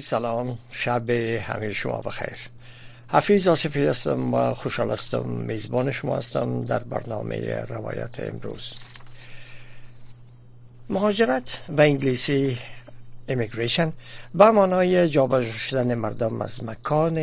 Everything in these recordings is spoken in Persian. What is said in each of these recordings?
عزیز سلام. شب همه شما بخیر. حفیظ آصفی هستم و خوشحال هستم میزبان شما هستم در برنامه روایت امروز. مهاجرت به انگلیسی امیگریشن با معنای جابجا شدن مردم از مکان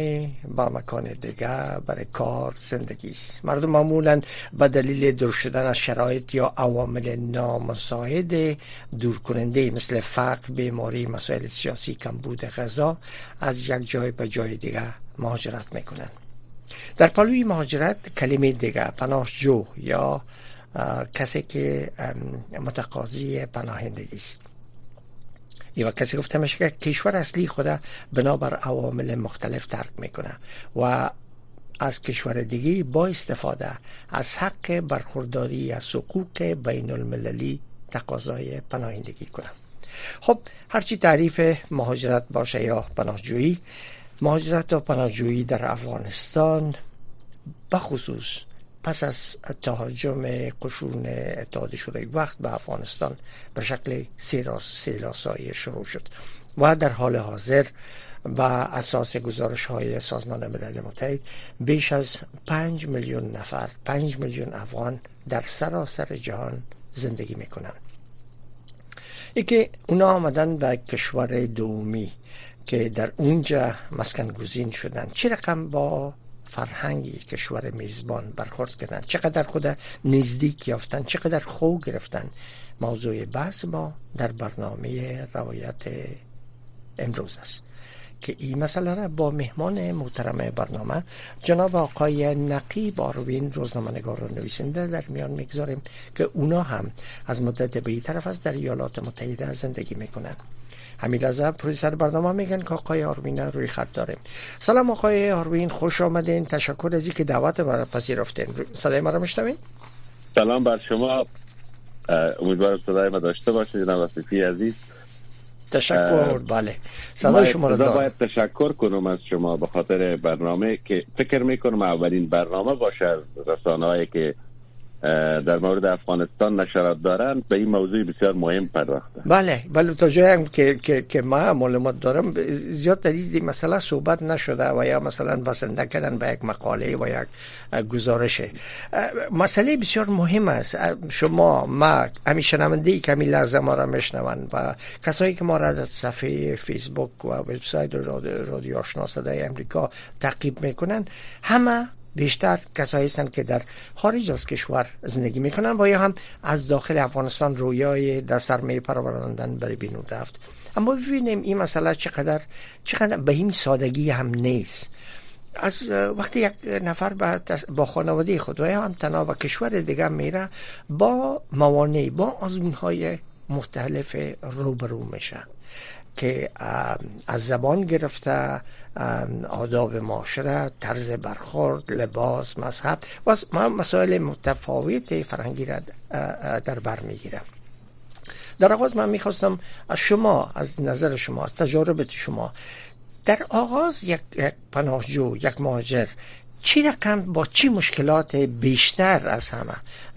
با مکان دیگه برای کار زندگی. است مردم معمولا به دلیل دور شدن از شرایط یا عوامل نامساعد دور کننده مثل فقر بیماری مسائل سیاسی کمبود غذا از یک جای به جای دیگه مهاجرت می‌کنن در پلوی مهاجرت کلمه دیگه پناهجو یا کسی که متقاضی پناهندگی است. یا کسی گفته میشه که کشور اصلی خود بنابر عوامل مختلف ترک می‌کنه و از کشور دیگه با استفاده از حق برخورداری از حقوق بین المللی تقاضای پناهندگی کنه. خب هرچی تعریف مهاجرت باشه یا پناهجویی مهاجرت و پناهجویی در افغانستان بخصوص پس از تهاجم قشون اتحاد شوروی وقت به افغانستان به شکل سیلاسایی شروع شد و در حال حاضر و اساس گزارش های سازمان ملل متحد بیش از پنج میلیون نفر پنج میلیون افغان در سراسر جهان زندگی می‌کنن ای که اونا آمدن به کشور دومی که در اونجا مسکن گزین شدن. چه رقم با فرهنگی کشور میزبان برخورد کردن. چقدر خود نزدیک یافتن چقدر خوب گرفتن. موضوع بحث ما در برنامه روایت امروز است که این مسئله را با مهمان محترم برنامه جناب آقای نقیب آروین روزنامه‌نگار و نویسنده در میان می‌گذاریم که اونا هم از مدت به طرف از در ایالات متحده زندگی می‌کنن. همین لحظه پرویسر برنامه میگن که آقای آروین روی خط داریم سلام آقای آروین خوش آمدین. تشکر از که دعوت ما را پذیرفتین. صدای ما را میشنوین؟ سلام بر شما. امیدوارم صدای ما داشته باشید جناب وصفی عزیز. تشکر بله. صدای شما را باید تشکر کنم از شما به خاطر برنامه که فکر می‌کنم اولین برنامه باشه از رسانه که در مورد افغانستان نشرات دارند به این موضوع بسیار مهم پرداخته بله بله تا جایی که, که, که ما معلومات دارم زیاد در این مسئله صحبت نشده و یا مثلا بسنده کردن به یک مقاله و یک گزارشه. مسئله بسیار مهم است. شما ما همین شنونده کمی لحظه ما را میشنون و کسایی که ما را در صفحه فیسبوک و وبسایت رادیو آشنا صدای امریکا تعقیب می‌کنن همه بیشتر کسایی هستند که در خارج از کشور زندگی می‌کنن. و یا هم از داخل افغانستان رویای در سرمایه پروراندن برای بینون رفت. اما ببینیم این مسئله چقدر چقدر به این سادگی هم نیست. از وقتی یک نفر با, با خانواده خود و هم تنها و کشور دیگه میره با موانع با آزمون های مختلف روبرو میشه که از زبان گرفته آداب معاشرت طرز برخورد لباس مذهب. و مسائل متفاوت فرهنگی را در بر می‌گیرم. در آغاز من می‌خواستم از شما از نظر شما از تجارب شما در آغاز یک پناهجو یک مهاجر چی رقم با چی مشکلات بیشتر از همه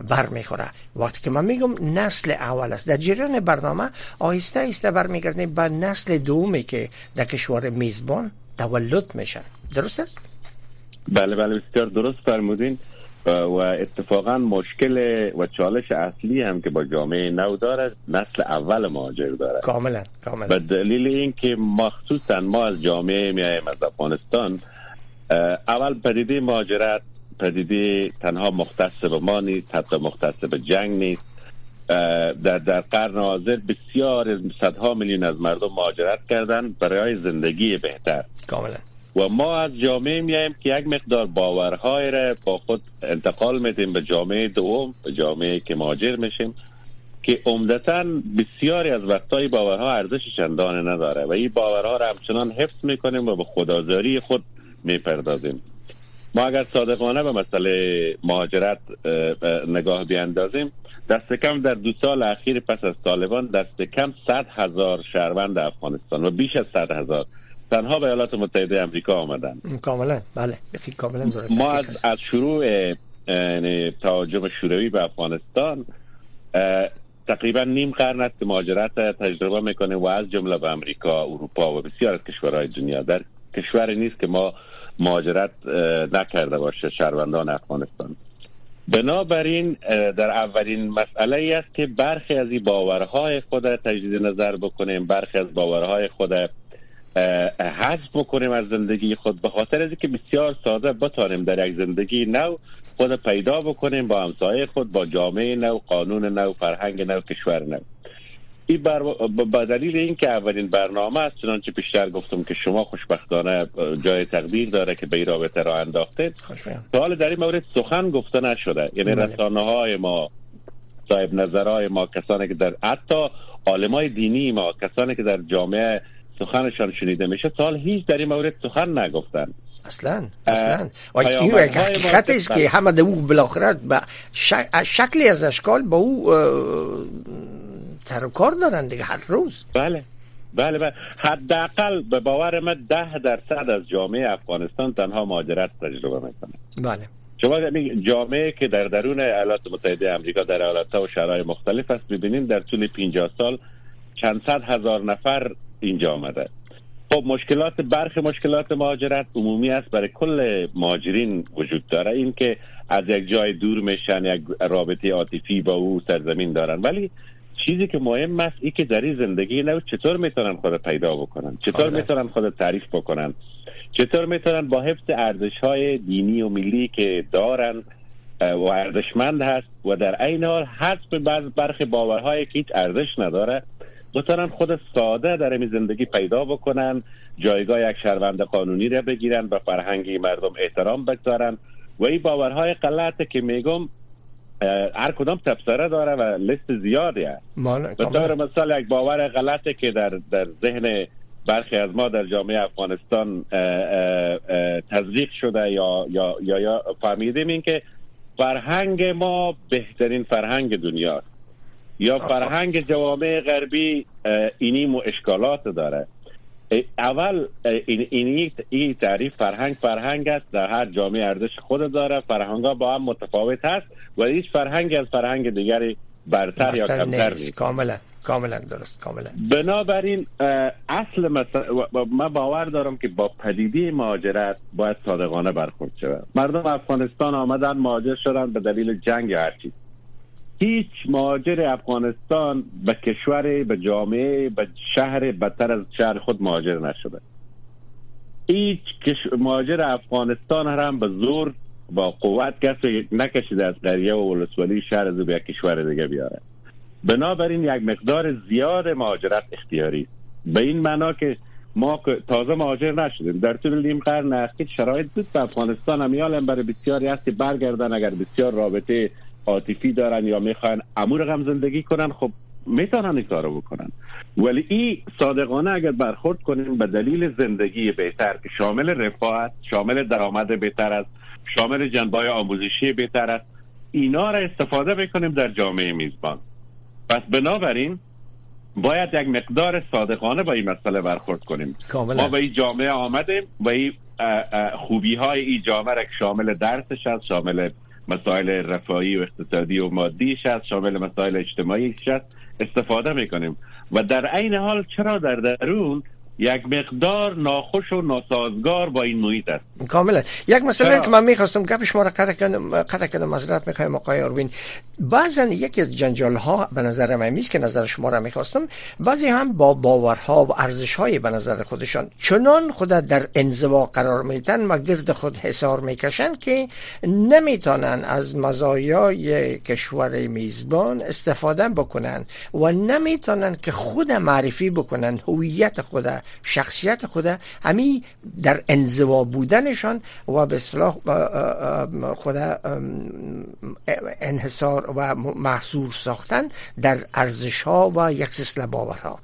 برمیخوره؟ وقتی که من میگم نسل اول است در جریان برنامه آهسته آهسته برمیگردیم به نسل دومی که در کشور میزبان تولد میشن. درست است؟ بله بله بسیار درست فرمودین. و اتفاقا مشکل و چالش اصلی هم که با جامعه نو داره نسل اول مهاجر داره. کاملا کاملا. به دلیل اینکه مخصوصا ما از جامعه میایم از افغانستان اول پدیده مهاجرت پدیده تنها مختص به ما نیست حتی مختص به جنگ نیست. در در قرن حاضر بسیار صدها میلیون از مردم مهاجرت کردن برای زندگی بهتر. کاملا. و ما از جامعه میایم که یک مقدار باورهای را با خود انتقال میدیم به جامعه دوم به جامعه که مهاجر میشیم که عمدتا بسیاری از وقتهای باورها ارزش چندانه نداره. و این باورها را همچنان حفظ می‌کنیم و به خدازاری خود می‌پردازیم. ما اگر صادقانه به مسئله مهاجرت نگاه بیاندازیم دست کم در دو سال اخیر پس از طالبان دست کم صد هزار شهروند افغانستان و بیش از صد هزار تنها به ایالات متحده امریکا آمدن. کاملا. بله. کاملا ما از, از شروع یعنی تهاجم شوروی به افغانستان تقریبا نیم قرن است مهاجرت تجربه می‌کنه و از جمله به امریکا اروپا و بسیار از کشورهای دنیا. در کشوری نیست که ما مهاجرت نکرده باشه شهروندان افغانستان. بنابراین در اولین مسئله ای است که برخی از این باورهای خود تجدید نظر بکنیم برخی از باورهای خود حذف بکنیم از زندگی خود. به خاطر از که بسیار ساده بتانیم در یک زندگی نو خود پیدا بکنیم با همسایه خود با جامعه نو قانون نو فرهنگ نو کشور نو. این بر... با دلیل اینکه اولین برنامه است چنانچه پیشتر گفتم که شما خوشبختانه جای تقدیر داره که به این رابطه را انداختید. تا حال در این مورد سخن گفته نشده. یعنی بله. رسانه های ما صاحب نظرهای ما کسانی که در حتی عالمای دینی ما کسانی که در جامعه سخنشان شنیده میشه حال هیچ در این مورد سخن نگفتن اصلا اصلا. این حقیقت است که همه او بالاخره به شکلی از اشکال با او سر کار دارن دیگه هر روز. بله بله بله. حداقل به باور من ده درصد از جامعه افغانستان تنها مهاجرت تجربه می‌کنه. بله. شما جامعه که در درون ایالات متحده آمریکا در ایالات و شهرهای مختلف است ببینید در طول 50 سال چند صد هزار نفر اینجا آمده. خب مشکلات برخ مشکلات مهاجرت عمومی است برای کل مهاجرین وجود داره. این که از یک جای دور میشن یک رابطه عاطفی با او سرزمین دارن. ولی چیزی که مهم است ای که در این زندگی نو چطور می‌تونن خود پیدا بکنن چطور آره. می‌تونن خود تعریف بکنن چطور می‌تونن با حفظ ارزش های دینی و ملی که دارن و ارزشمند هست و در عین حال حذف بعض برخی باورهایی که هیچ ارزش نداره بتونن خود ساده در این زندگی پیدا بکنن جایگاه یک شهروند قانونی را بگیرن به فرهنگی مردم احترام بگذارن و این باورهای غلطه که میگم هر کدام تفسیره داره و لیست زیادی است به طور مثال یک باور غلطه که در, در ذهن برخی از ما در جامعه افغانستان تزریق شده یا, یا, یا, یا فهمیدیم این که فرهنگ ما بهترین فرهنگ دنیا یا فرهنگ جوامع غربی اینی و اشکالات داره. اول این این تعریف فرهنگ فرهنگ است. در هر جامعه ارزش خود داره. فرهنگ ها با هم متفاوت هست و هیچ فرهنگ از فرهنگ دیگری برتر یا کمتر نیست. کاملا کاملا درست کاملا. بنابراین اصل مثلا من باور دارم که با پدیده مهاجرت باید صادقانه برخورد شود. مردم افغانستان آمدن مهاجر شدن به دلیل جنگ یا هر چیز هیچ مهاجر افغانستان به کشور به جامعه به شهر بدتر از شهر خود مهاجر نشده. هیچ مهاجر افغانستان هم به زور با قوت کسی نکشیده از قریه و ولسوالی شهر از به کشور دیگه بیاره. بنابراین یک مقدار زیاد مهاجرت اختیاری. به این معنا که ما تازه مهاجر نشدیم. در طول نیم قرن اخیر شرایط بود افغانستان هم برای بسیاری هست برگردن اگر بسیار رابطه عاطفی دارن یا می‌خوان امور رقم زندگی کنن خب می‌تونن این کارو بکنن. ولی این صادقانه اگر برخورد کنیم به دلیل زندگی بهتر که شامل رفاه است شامل درآمد بهتر است شامل جنبای آموزشی بهتر است اینا را استفاده بکنیم در جامعه میزبان. پس بنابراین باید یک مقدار صادقانه با این مسئله برخورد کنیم. ما به این جامعه آمدیم و این خوبی های این جامعه را شامل درسش است شامل مسائل رفاهی و اقتصادی و مادیش هست شامل مسائل اجتماعیش هست استفاده می‌کنیم. و در عین حال چرا در درون یک مقدار ناخوش و ناسازگار با این محیط است. کاملا یک مسئله که من می‌خواستم گپ شما را قطع کنم قطع کنم معذرت می‌خوایم آقای اروین. بعضا یکی از جنجال ها به نظر من میست که نظر شما را می‌خواستم. بعضی هم با باورها و ارزش های به نظر خودشان. چنان خود در انزوا قرار میتن و گرد خود حسار می‌کشن که نمی‌تونن از مزایای کشور میزبان استفاده بکنن و نمی‌تونن که خود معرفی بکنن هویت خود شخصیت خود همی در انزوا بودنشان و به اصطلاح خود انحصار و محصور ساختن در ارزش ها و یک سلسله باورها.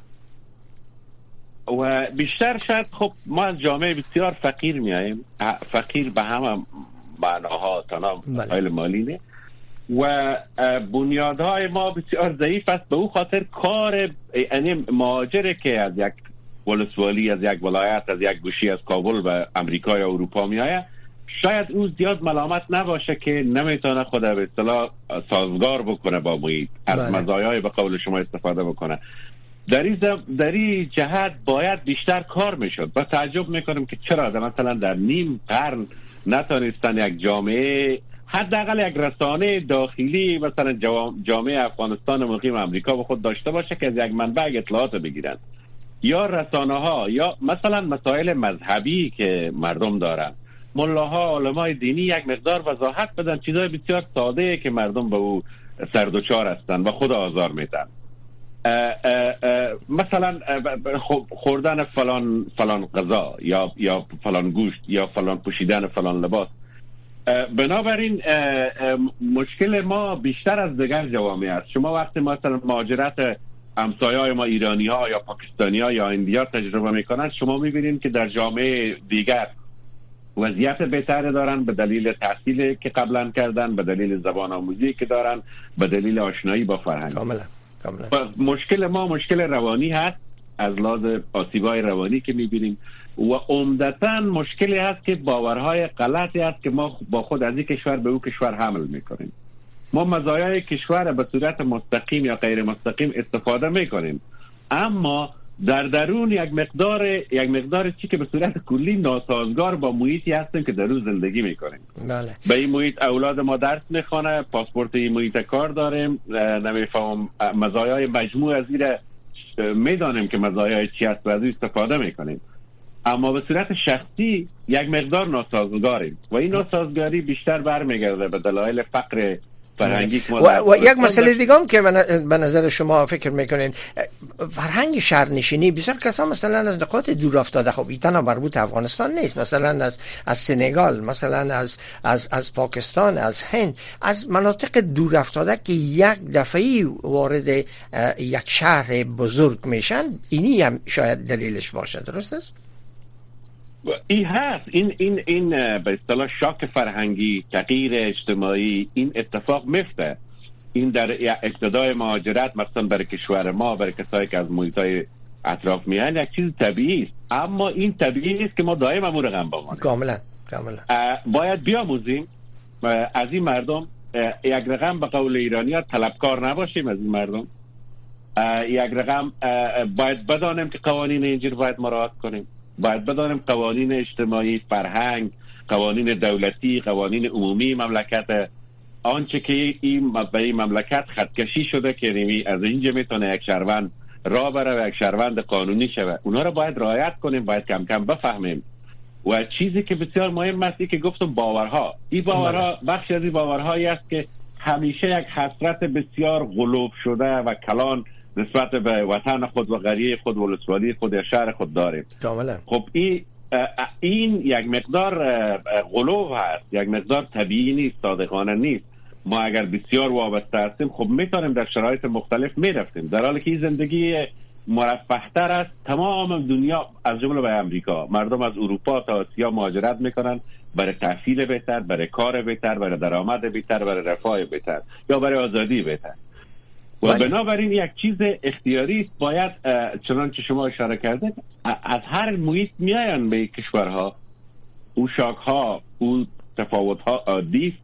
و بیشتر شاید خب ما از جامعه بسیار فقیر میاییم فقیر به همه معناها تنها بله. مسائل مالی نه. و بنیادهای ما بسیار ضعیف است. به او خاطر کار یعنی مهاجره که از یک ولسوالی از یک ولایت از یک گوشی از کابل به امریکا یا اروپا میآید. شاید او زیاد ملامت نباشه که نمی‌تونه خود به اصطلاح سازگار بکنه با محیط. از بله. مزایای به قول شما استفاده بکنه. در این, در این جهت باید بیشتر کار می‌شد و تعجب می‌کنم که چرا؟ در مثلا در نیم قرن نتونستن یک جامعه حداقل یک رسانه داخلی مثلا جامعه افغانستان مقیم امریکا به خود داشته باشه که از یک منبع اطلاعات بگیرن یا رسانه ها یا مثلا مسائل مذهبی که مردم دارن. ملاها علمای دینی یک مقدار وضاحت بدن چیزای بسیار ساده که مردم به او سردوچار هستن و خود آزار میدن. مثلا خب خوردن فلان فلان غذا یا یا فلان گوشت یا فلان پوشیدن فلان لباس. بنابراین مشکل ما بیشتر از دیگر جوامع است. شما وقتی مثلا مهاجرت همسایه های ما ایرانی ها یا پاکستانی ها یا اندیا تجربه می‌کنند شما می‌بینید که در جامعه دیگر وضعیت بهتری دارن به دلیل تحصیل که قبلا کردن به دلیل زبان آموزی که دارن به دلیل آشنایی با فرهنگ. کاملا مشکل ما مشکل روانی هست. از لحاظ آسیبای روانی که می‌بینیم. و عمدتا مشکلی هست که باورهای غلطی هست که ما با خود از این کشور به او کشور حمل می‌کنیم. ما مزایای کشور به صورت مستقیم یا غیر مستقیم استفاده می‌کنیم. اما در درون یک مقدار یک مقدار چی که به صورت کلی ناسازگار با محیطی هستیم که در او زندگی می‌کنیم. بله. به این محیط اولاد ما درس می‌خوانه پاسپورت این محیط کار داریم نمیفهم مزایای مجموع از این می‌دانیم که مزایای چی هست و از استفاده می‌کنیم. اما به صورت شخصی یک مقدار ناسازگاریم و این ناسازگاری بیشتر برمیگرده به دلایل فقر فرهنگی و, و یک مسئله دیگه هم که من- به نظر شما فکر می‌کنین فرهنگ شهرنشینی بسیار کسا مثلا از نقاط دور افتاده. خب این تنها مربوط افغانستان نیست. مثلا از از سنگال مثلا از از از پاکستان از هند از مناطق دور افتاده که یک دفعی وارد یک شهر بزرگ میشن. اینی هم شاید دلیلش باشه. درست است؟ این هست. این این این به اصطلاح شاک فرهنگی تغییر اجتماعی این اتفاق میفته. این در ابتدای مهاجرت مثلا برای کشور ما برای کسایی که از محیط های اطراف میان یک چیز طبیعی است. اما این طبیعی نیست که ما دائم امور رقم بمانیم کاملا کاملا. باید بیاموزیم. از این مردم یک رقم به قول ایرانی ها طلبکار نباشیم از این مردم. یک رقم باید بدانیم که قوانین اینجور باید مراعات کنیم. باید بدانیم قوانین اجتماعی فرهنگ قوانین دولتی قوانین عمومی مملکت آنچه که این به این مملکت خطکشی شده که از اینجا می‌تونه یک شهروند را بره و یک شهروند قانونی شود اونا رو باید رعایت کنیم باید کم کم بفهمیم. و چیزی که بسیار مهم است که گفتم باورها. این باورها بخشی از این باورهایی است که همیشه یک حسرت بسیار غلوب شده و کلان نسبت به وطن خود و غریه خود و ولسوالی خود یا شهر خود داریم. کاملا. خب این این یک مقدار غلوب هست. یک مقدار طبیعی نیست صادقانه نیست. ما اگر بسیار وابسته هستیم خب می‌تونیم در شرایط مختلف می‌رفتیم. در حالی که این زندگی مرفهتر است. تمام دنیا از جمله به امریکا مردم از اروپا تا آسیا مهاجرت می‌کنن. برای تحصیل بهتر برای کار بهتر برای درآمد بهتر برای رفاه بهتر یا برای آزادی بهتر. و بله. بنابراین یک چیز اختیاری است باید اه، چنانچه شما اشاره کردید ا- از هر محیط میاین به کشورها او شاک ها او تفاوت ها عادی.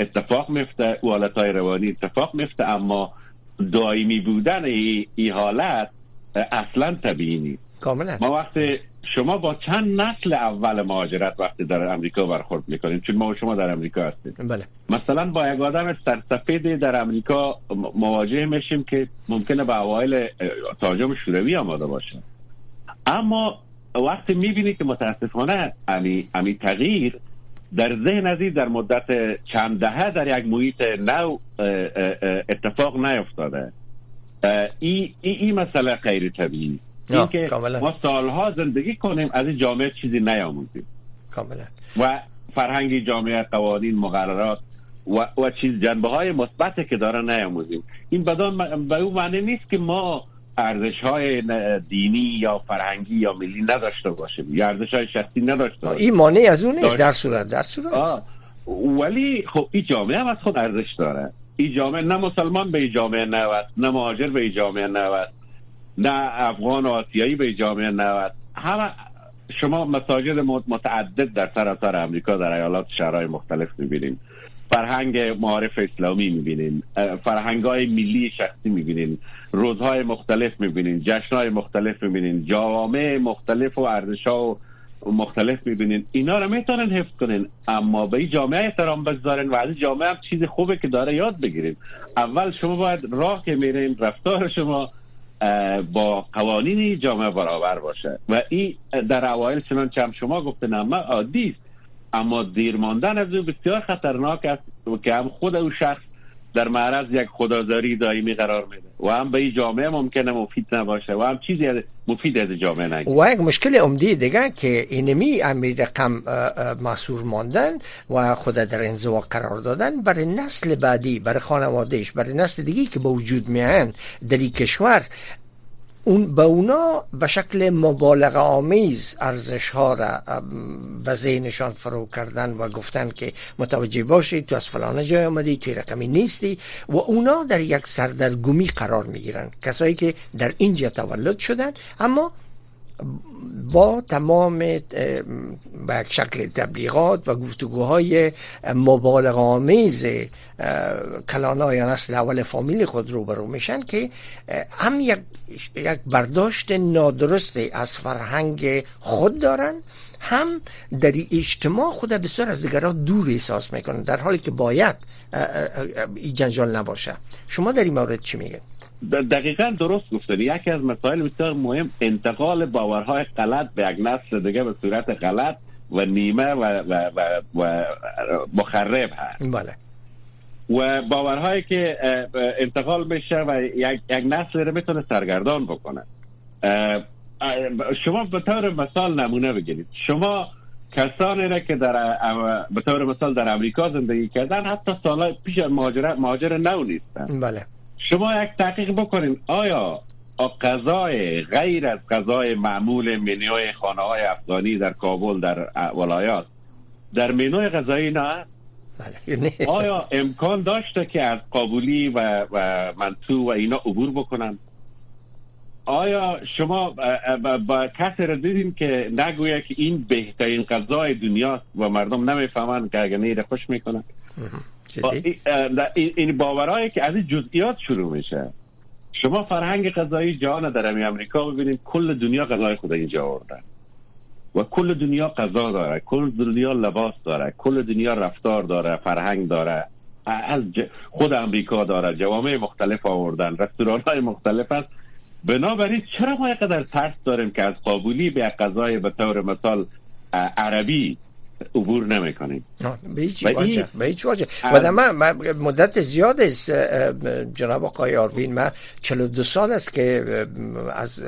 اتفاق میفته او حالت های روانی اتفاق میفته اما دائمی بودن ای, ای حالت اصلا طبیعی نیست کاملا ما وقتی شما با چند نسل اول مهاجرت وقتی در امریکا برخورد می‌کنیم چون ما شما در امریکا هستیم. بله. مثلا با یک آدم سرسفید در امریکا مواجه میشیم که ممکنه به اوایل اه، تهاجم شوروی آماده باشه. اما وقتی می‌بینی که متاسفانه امی, امی تغییر در ذهن از در مدت چند دهه در یک محیط نو اتفاق نیفتاده. این ای, ای مسئله غیر طبیعی. این که کاملا. ما سالها زندگی کنیم از این جامعه چیزی نیاموزیم. کاملا. و فرهنگ جامعه قوانین مقررات و, و چیز جنبه های مثبت که داره نیاموزیم. این بدان به او معنی نیست که ما ارزش های دینی یا فرهنگی یا ملی نداشته باشه یا ارزش های شخصی نداشته باشه این مانع از اون نیست در صورت در صورت. ولی خب این جامعه هم از خود ارزش داره. این جامعه نه مسلمان به این جامعه نوست نه مهاجر به این جامعه نوست. نه افغان آسیایی به جامعه نوست همه شما مساجد متعدد در سراسر امریکا در ایالات شهرهای مختلف می‌بینیم فرهنگ معارف اسلامی می‌بینین. فرهنگ های ملی شخصی می‌بینین. روزهای مختلف می‌بینین. جشنهای مختلف می‌بینین. جوامع مختلف و ارزش ها و مختلف می‌بینین. اینا رو می‌تونن حفظ کنین. اما به این جامعه احترام بگذارین و از جامعه هم چیز خوبه که داره یاد بگیریم اول شما باید راه که میرین رفتار شما با قوانین جامعه برابر باشه. و این در اوایل چنانچه هم شما گفتن اما عادی است. اما دیر ماندن از او بسیار خطرناک است که هم خود او شخص در معرض یک خدازاری دائمی قرار میده. و هم به این جامعه ممکنه مفید نباشه و هم چیزی مفید از جامعه نگیره. و یک مشکل عمده دیگه که اینمی امیر رقم مسئول ماندن و خود در انزوا قرار دادن برای نسل بعدی برای خانوادهش برای نسل دیگی که به وجود میان در این کشور اون به اونا به شکل مبالغه آمیز ارزش ها را به ذهنشان فرو کردن و گفتن که متوجه باشید تو از فلان جای آمدی توی رقمی نیستی و اونا در یک سردرگمی قرار می‌گیرن. کسایی که در اینجا تولد شدن اما با تمام به شکل تبلیغات و گفتگوهای مبالغ آمیز کلانای نسل اول فامیل خود رو برو میشن که هم یک, یک برداشت نادرست از فرهنگ خود دارن هم در اجتماع خود بسیار از دیگران دور احساس می‌کنن در حالی که باید این جنجال نباشه. شما در این مورد چی میگن؟ دقیقا درست گفتن یکی از مسائل بسیار مهم انتقال باورهای غلط به یک نسل دیگه به صورت غلط و نیمه و, و, و, و مخرب هست. بله. و باورهایی که انتقال بشه و یک, یک نسل رو می‌تونه سرگردان بکنه. شما به طور مثال نمونه بگیرید. شما کسانی را که در به طور مثال در امریکا زندگی کردن حتی سال پیش مهاجر مهاجر نو نیستن. بله. شما یک تحقیق بکنین آیا غذای غیر از غذای معمول منوی خانه های افغانی در کابل در ولایات در منوی غذایی نه؟ بله. آیا امکان داشته که از قابولی و, و منتو و اینا عبور بکنن؟ آیا شما با کسی را دیدین که نگویه که این بهترین غذای دنیا و مردم نمی‌فهمن که اگر نیره خوش می‌کنن این باورهایی که از این جزئیات شروع میشه. شما فرهنگ غذایی جهان در امی امریکا ببینید کل دنیا غذای خود اینجا آوردن و کل دنیا غذا داره کل دنیا لباس داره کل دنیا رفتار داره فرهنگ داره. از خود امریکا داره. جوامع مختلف آوردن رستوران های مختلف است بنابراین چرا ما قدر ترس داریم که از قابلی به غذای به طور مثال عربی عبور نمی‌کنیم به هیچ واجه به هیچ واجه. و من مدت زیاد است جناب آقای آربین من 42 سال است که از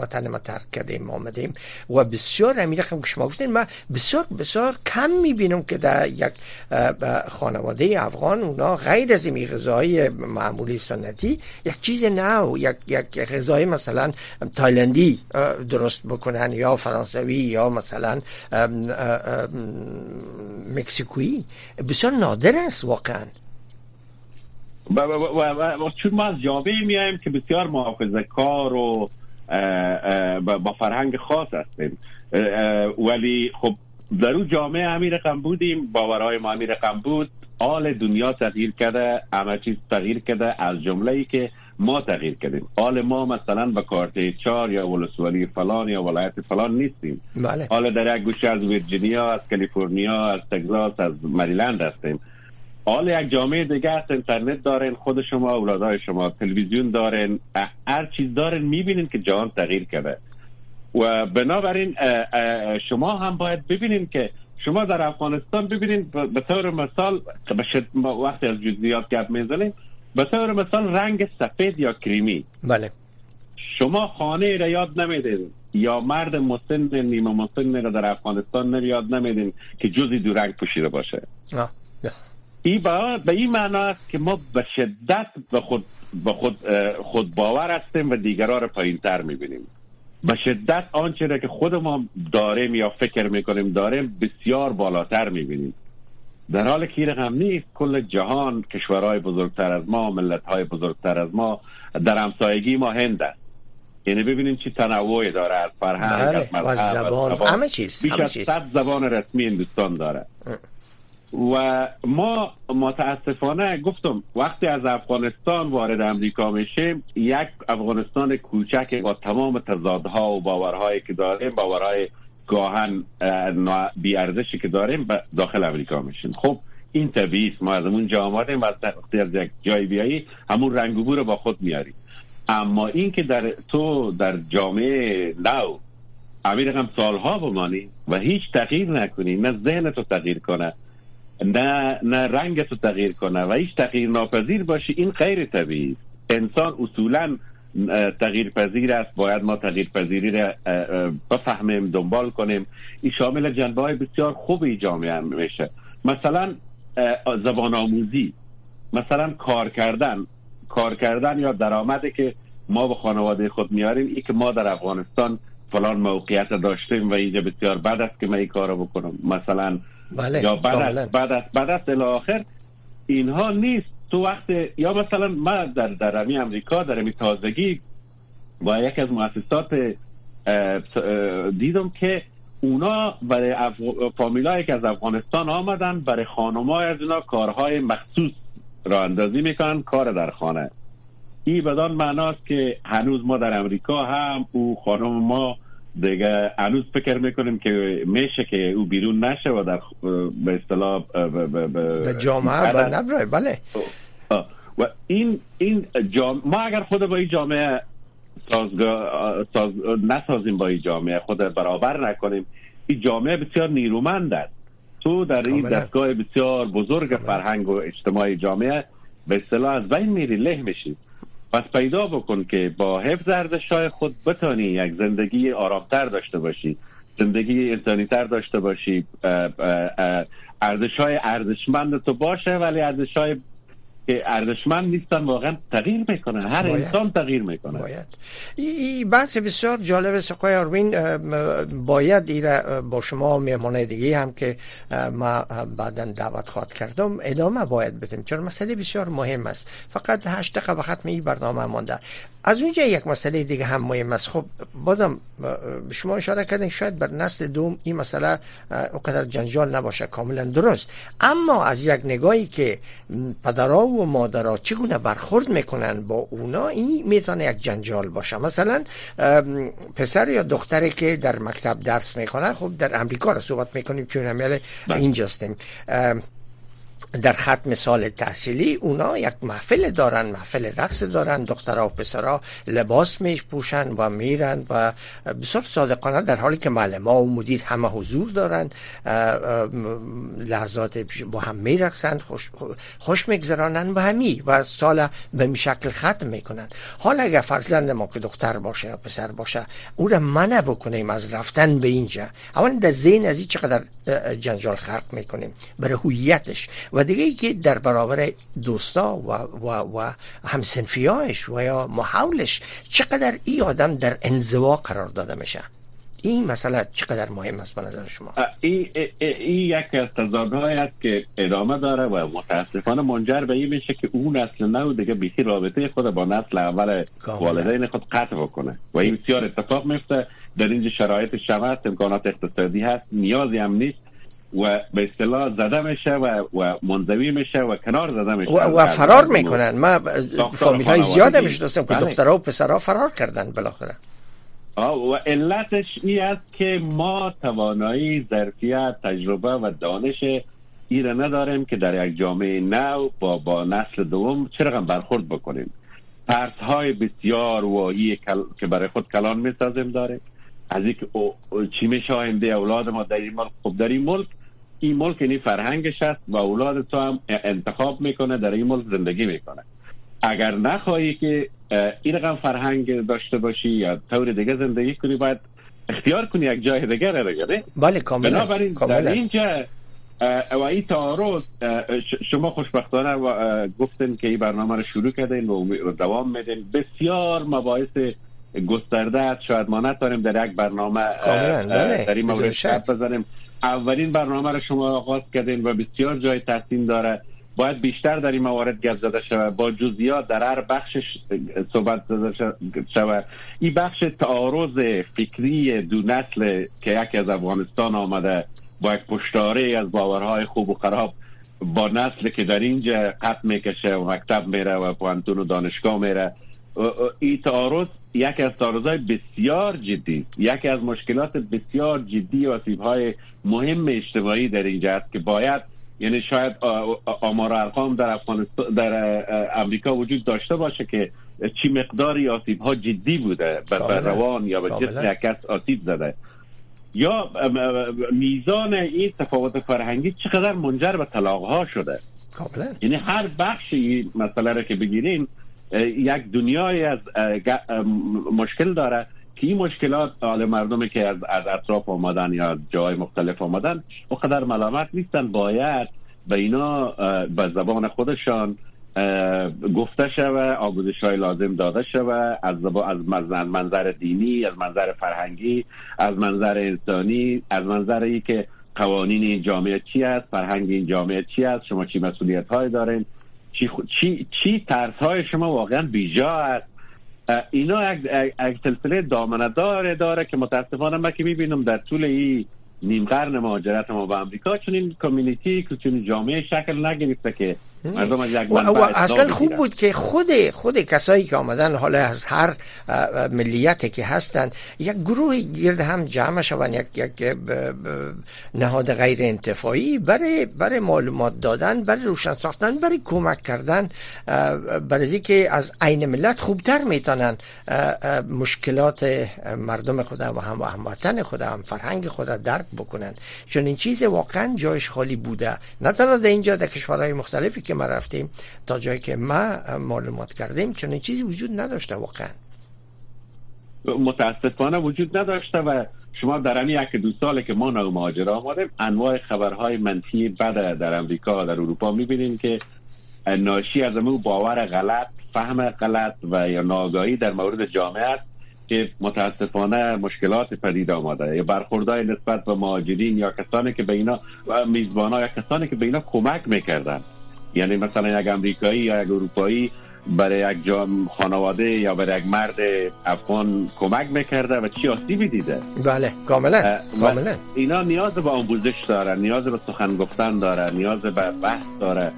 وطن ما ترک کردیم آمدیم. و بسیار همین رقم که شما گفتین من بسیار بسیار کم می‌بینم که در یک خانواده افغان اونا غیر از این غذای معمولی سنتی یک چیز نو یک یک غذای مثلا تایلندی درست بکنن یا فرانسوی یا مثلا مکسیکویی بسیار نادر است واقعا. و, و, و, چون ما از جامعه میایم که بسیار محافظه کار و با فرهنگ خاص هستیم. ولی خب در اون جامعه امیر رقم بودیم باورهای ما امیر رقم بود آل دنیا تغییر کرده همه چیز تغییر کرده از جمله ای که ما تغییر کردیم. حال ما مثلا به کارت چار یا ولسوالی فلان یا ولایت فلان نیستیم. بله. حالا در یک گوشه از ویرجینیا از کالیفرنیا از تگزاس از مریلند هستیم. حال یک جامعه دیگه است اینترنت دارین خود شما اولادای شما تلویزیون دارین هر چیز دارین می‌بینین که جهان تغییر کرده. و بنابراین شما هم باید ببینین که شما در افغانستان ببینین به طور مثال وقتی از جزئیات گپ می‌زنیم به طور مثال رنگ سفید یا کریمی. بله. شما خانه را یاد نمیدین. یا مرد مسن نیمه مسن را در افغانستان یاد نمیدین که جزی دو رنگ پوشیده باشه. این به این معنا است که ما به شدت به خود به خود خود باور هستیم و دیگران را پایین تر می‌بینیم. به شدت آنچه را که خود ما داریم یا فکر می‌کنیم داریم بسیار بالاتر می‌بینیم. در حال که رقم نیست کل جهان کشورهای بزرگتر از ما ملتهای بزرگتر از ما در همسایگی ما هند است. یعنی ببینیم چی تنوعی داره از فرهنگ بله. از زبان همه چیز بیش از صد زبان رسمی هندوستان داره. و ما متاسفانه گفتم وقتی از افغانستان وارد امریکا میشیم یک افغانستان کوچک با تمام تضادها و باورهایی که داریم باورهای گاهن بیارزشی که داریم داخل امریکا میشیم. خب این طبیعی ما از اون جا آمدیم و از یک جای بیایی همون رنگ رو با خود میاریم. اما این که در تو در جامعه نو امیر هم سالها بمانی و هیچ تغییر نکنی نه ذهن تو تغییر کنه نه نه رنگ تو تغییر کنه و هیچ تغییر ناپذیر باشی این غیر طبیعی انسان اصولا تغییر پذیر است. باید ما تغییر پذیری را بفهمیم دنبال کنیم. این شامل جنبه های بسیار خوبی جامعه میشه. مثلا زبان آموزی مثلا کار کردن. کار کردن یا درآمدی که ما به خانواده خود میاریم ای که ما در افغانستان فلان موقعیت داشتیم و اینجا بسیار بد است که من این کارو بکنم. مثلا بله. یا بعد است بعد است بعد است. الاخر اینها نیست. تو وقت یا مثلا من در در امی امریکا در امی تازگی با یک از مؤسسات دیدم که اونا برای اف... فامیلایی که از افغانستان آمدن برای خانمای از اونا کارهای مخصوص را اندازی می‌کنن کار در خانه. این بدان معناست که هنوز ما در امریکا هم او خانم ما دیگه هنوز فکر می‌کنیم که میشه که او بیرون نشه و در به اصطلاح به جامعه بله. بله و این این ما اگر خود با این جامعه سازگا... ساز... نسازیم با این جامعه خود برابر نکنیم این جامعه بسیار نیرومند است. تو در این دستگاه بسیار بزرگ فرهنگ و اجتماعی جامعه به اصطلاح از بین میری له میشید پس پیدا بکن که با حفظ ارزش های خود بتانی یک زندگی آرامتر داشته باشی زندگی انسانی تر داشته باشی ارزش های ارزشمند تو باشه ولی ارزش های که ارزشمند نیستن واقعا تغییر می‌کنن هر باید. انسان تغییر می‌کنه. باید. این بحث بسیار جالب است. آقای آروین باید ایره با شما مهمانه دیگه هم که ما بعدا دعوت خواهد کردم ادامه باید بدیم. چون مسئله بسیار مهم است. فقط هشت دقیقه ختم این برنامه مانده. از اونجا یک مسئله دیگه هم مهم است. خب بازم شما اشاره کردین شاید بر نسل دوم این مسئله اونقدر جنجال نباشه کاملا درست. اما از یک نگاهی که پدرها و مادرها چگونه برخورد می‌کنن با اونا این می‌تونه یک جنجال باشه. مثلا پسر یا دختری که در مکتب درس می‌کنه خب در امریکا رو صحبت می‌کنیم چون همیشه بله. اینجاستیم در ختم سال تحصیلی اونا یک محفل دارن محفل رقص دارن دخترها و پسرها لباس میش پوشن و میرن و بسیار صادقانه در حالی که معلم و مدیر همه حضور دارن لحظات با هم میرقصن خوش, خوش میگذرانن و همی و سال به شکل ختم می‌کنن. حالا اگر فرزند ما که دختر باشه یا پسر باشه او را منع بکنیم از رفتن به اینجا اول در ذهن از این چقدر جنجال خلق می‌کنیم؟ برای هویتش و دیگه ای که در برابر دوستا و, و, و همسنفیاش و یا محاولش چقدر این آدم در انزوا قرار داده میشه. این مسئله چقدر مهم است به نظر شما؟ این یک از تضادهای است که ادامه داره و متاسفانه منجر به این میشه که اون نسل نو دیگه بیخی رابطه خود با نسل اول والدین خود قطع بکنه. و این بسیار اتفاق میفته. در اینجا شرایط شما امکانات اقتصادی هست. نیازی هم نیست. و به اصطلاح زده میشه و, و منزوی میشه و کنار زده میشه. و, و فرار می‌کنن. ما فامیل های زیاد می‌شناسم که بله. دخترها و پسرها فرار کردن بالاخره. و علتش این است که ما توانایی ظرفیت تجربه و دانش را نداریم که در یک جامعه نو با, با نسل دوم چرا برخورد بکنیم. پرس های بسیار واهی که برای خود کلان می‌سازیم داره از اینکه چی میشه آینده اولاد ما در این ملک؟ خب در این ملک این ملک این فرهنگش است و اولاد تو هم انتخاب می‌کنه در این ملک زندگی می‌کنه. اگر نخواهی که این رقم فرهنگ داشته باشی یا طور دیگه زندگی کنی باید اختیار کنی یک جای دیگه رو دیگه بله کاملا بنابراین در اینجا و این تعارض شما خوشبختانه و گفتین که این برنامه رو شروع کردین و دوام میدین. بسیار مباحث گسترده است. شاید ما نتاریم در یک برنامه بله. در این مورد بزنیم. اولین برنامه رو شما آغاز کردین و بسیار جای تحسین داره. باید بیشتر در این موارد گپ زده شود. با جزئیات در هر بخشش صحبت زده شود. این بخش تعارض فکری دو نسل که یکی از افغانستان آمده با یک پشتاره از باورهای خوب و خراب با نسل که در اینجا قط می‌کشه و مکتب میره و پوانتون و دانشگاه میره. این تعارض یکی از تعارضهای بسیار جدی یکی از مشکلات بسیار جدی و های مهم اجتماعی در اینجا است که باید یعنی شاید آمار ارقام در افغانستان در امریکا وجود داشته باشه که چی مقداری آسیب ها جدی بوده به روان یا به جسم کس آسیب زده. یا میزان این تفاوت فرهنگی چقدر منجر به طلاق ها شده یعنی هر بخشی مسئله رو که بگیریم یک دنیای از مشکل داره که این مشکلات حال مردمی که از, از اطراف آمدن یا جای مختلف آمدن قدر ملامت نیستن. باید به اینا به زبان خودشان گفته شوه آموزش های لازم داده شوه. از از منظر دینی از منظر فرهنگی از منظر انسانی از منظر ای که قوانین این جامعه چی است فرهنگ این جامعه چی است شما چی مسئولیت های دارین. چی, چی, چی ترس های شما واقعا بیجا است اینا یک, سلسله دامنه داره داره که متاسفانه من که می‌بینم در طول این نیم قرن مهاجرت ما به امریکا چون این کمیونیتی چون جامعه شکل نگرفته که مردم از یک و, اصلا خوب بود که خود خود کسایی که آمدن حالا از هر ملیتی که هستن یک گروه گرد هم جمع شوند یک یک نهاد غیر انتفاعی برای برای معلومات دادن برای روشن ساختن برای کمک کردن برای که از عین ملت خوبتر می‌تونن مشکلات مردم خود و هم هموطن خود هم فرهنگ خود درک بکنن. چون این چیز واقعا جایش خالی بوده. نه تنها در اینجا در کشورهای مختلفی که ما رفتیم تا جایی که ما معلومات کردیم چون چیزی وجود نداشته واقعا. متاسفانه وجود نداشته و شما در این یک دو ساله که ما نو مهاجر آمدیم انواع خبرهای منفی بد در امریکا در اروپا می‌بینیم که ناشی از امو باور غلط فهم غلط و یا ناگاهی در مورد جامعه است که متاسفانه مشکلات پدید آمده. یا برخوردهای نسبت به مهاجرین یا کسانی که به اینا میزبان یا کسانی که به اینا کمک می‌کردن یعنی مثلا یک امریکایی یا یک اروپایی برای یک جام خانواده یا برای یک مرد افغان کمک می‌کرده و چی آسیبی دیده. بله کاملا کاملا. اینا نیاز به آموزش داره نیاز به سخن گفتن داره نیاز به بحث داره.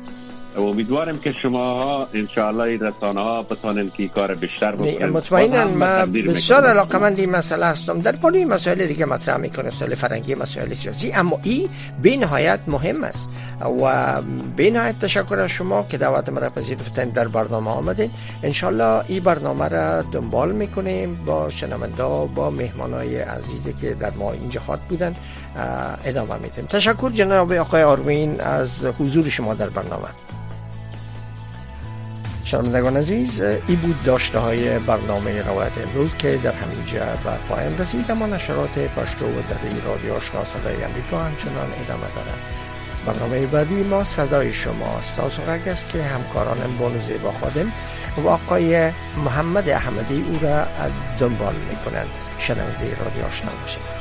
امیدوارم که شما ها انشاءالله این رسانه ها بتانن که کار بیشتر بکنن. مطمئنا من بسیار علاقه من این مسئله هستم. در پولی مسائل دیگه مطرح می‌کنه مسائل فرنگی مسائل سیاسی اما این به نهایت مهم است. و به نهایت تشکر از شما که دعوت مرا پذیرفتن در برنامه آمدین. انشالله این برنامه را دنبال می‌کنیم با شنونده با مهمان های عزیزی که در ما اینجا خواهد بودن ادامه میدیم. تشکر جناب آقای آرمین از حضور شما در برنامه. شنوندگان عزیز ای بود داشته های برنامه روایت امروز که در همینجا بر پایان رسید اما نشرات پشتو و در رادیو آشنا صدای امریکا همچنان ادامه دارد. برنامه بعدی ما صدای شما استاس است که همکاران بانو زیبا خادم و آقای محمد احمدی او را دنبال می‌کنند. شنونده رادیو آشنا باشید.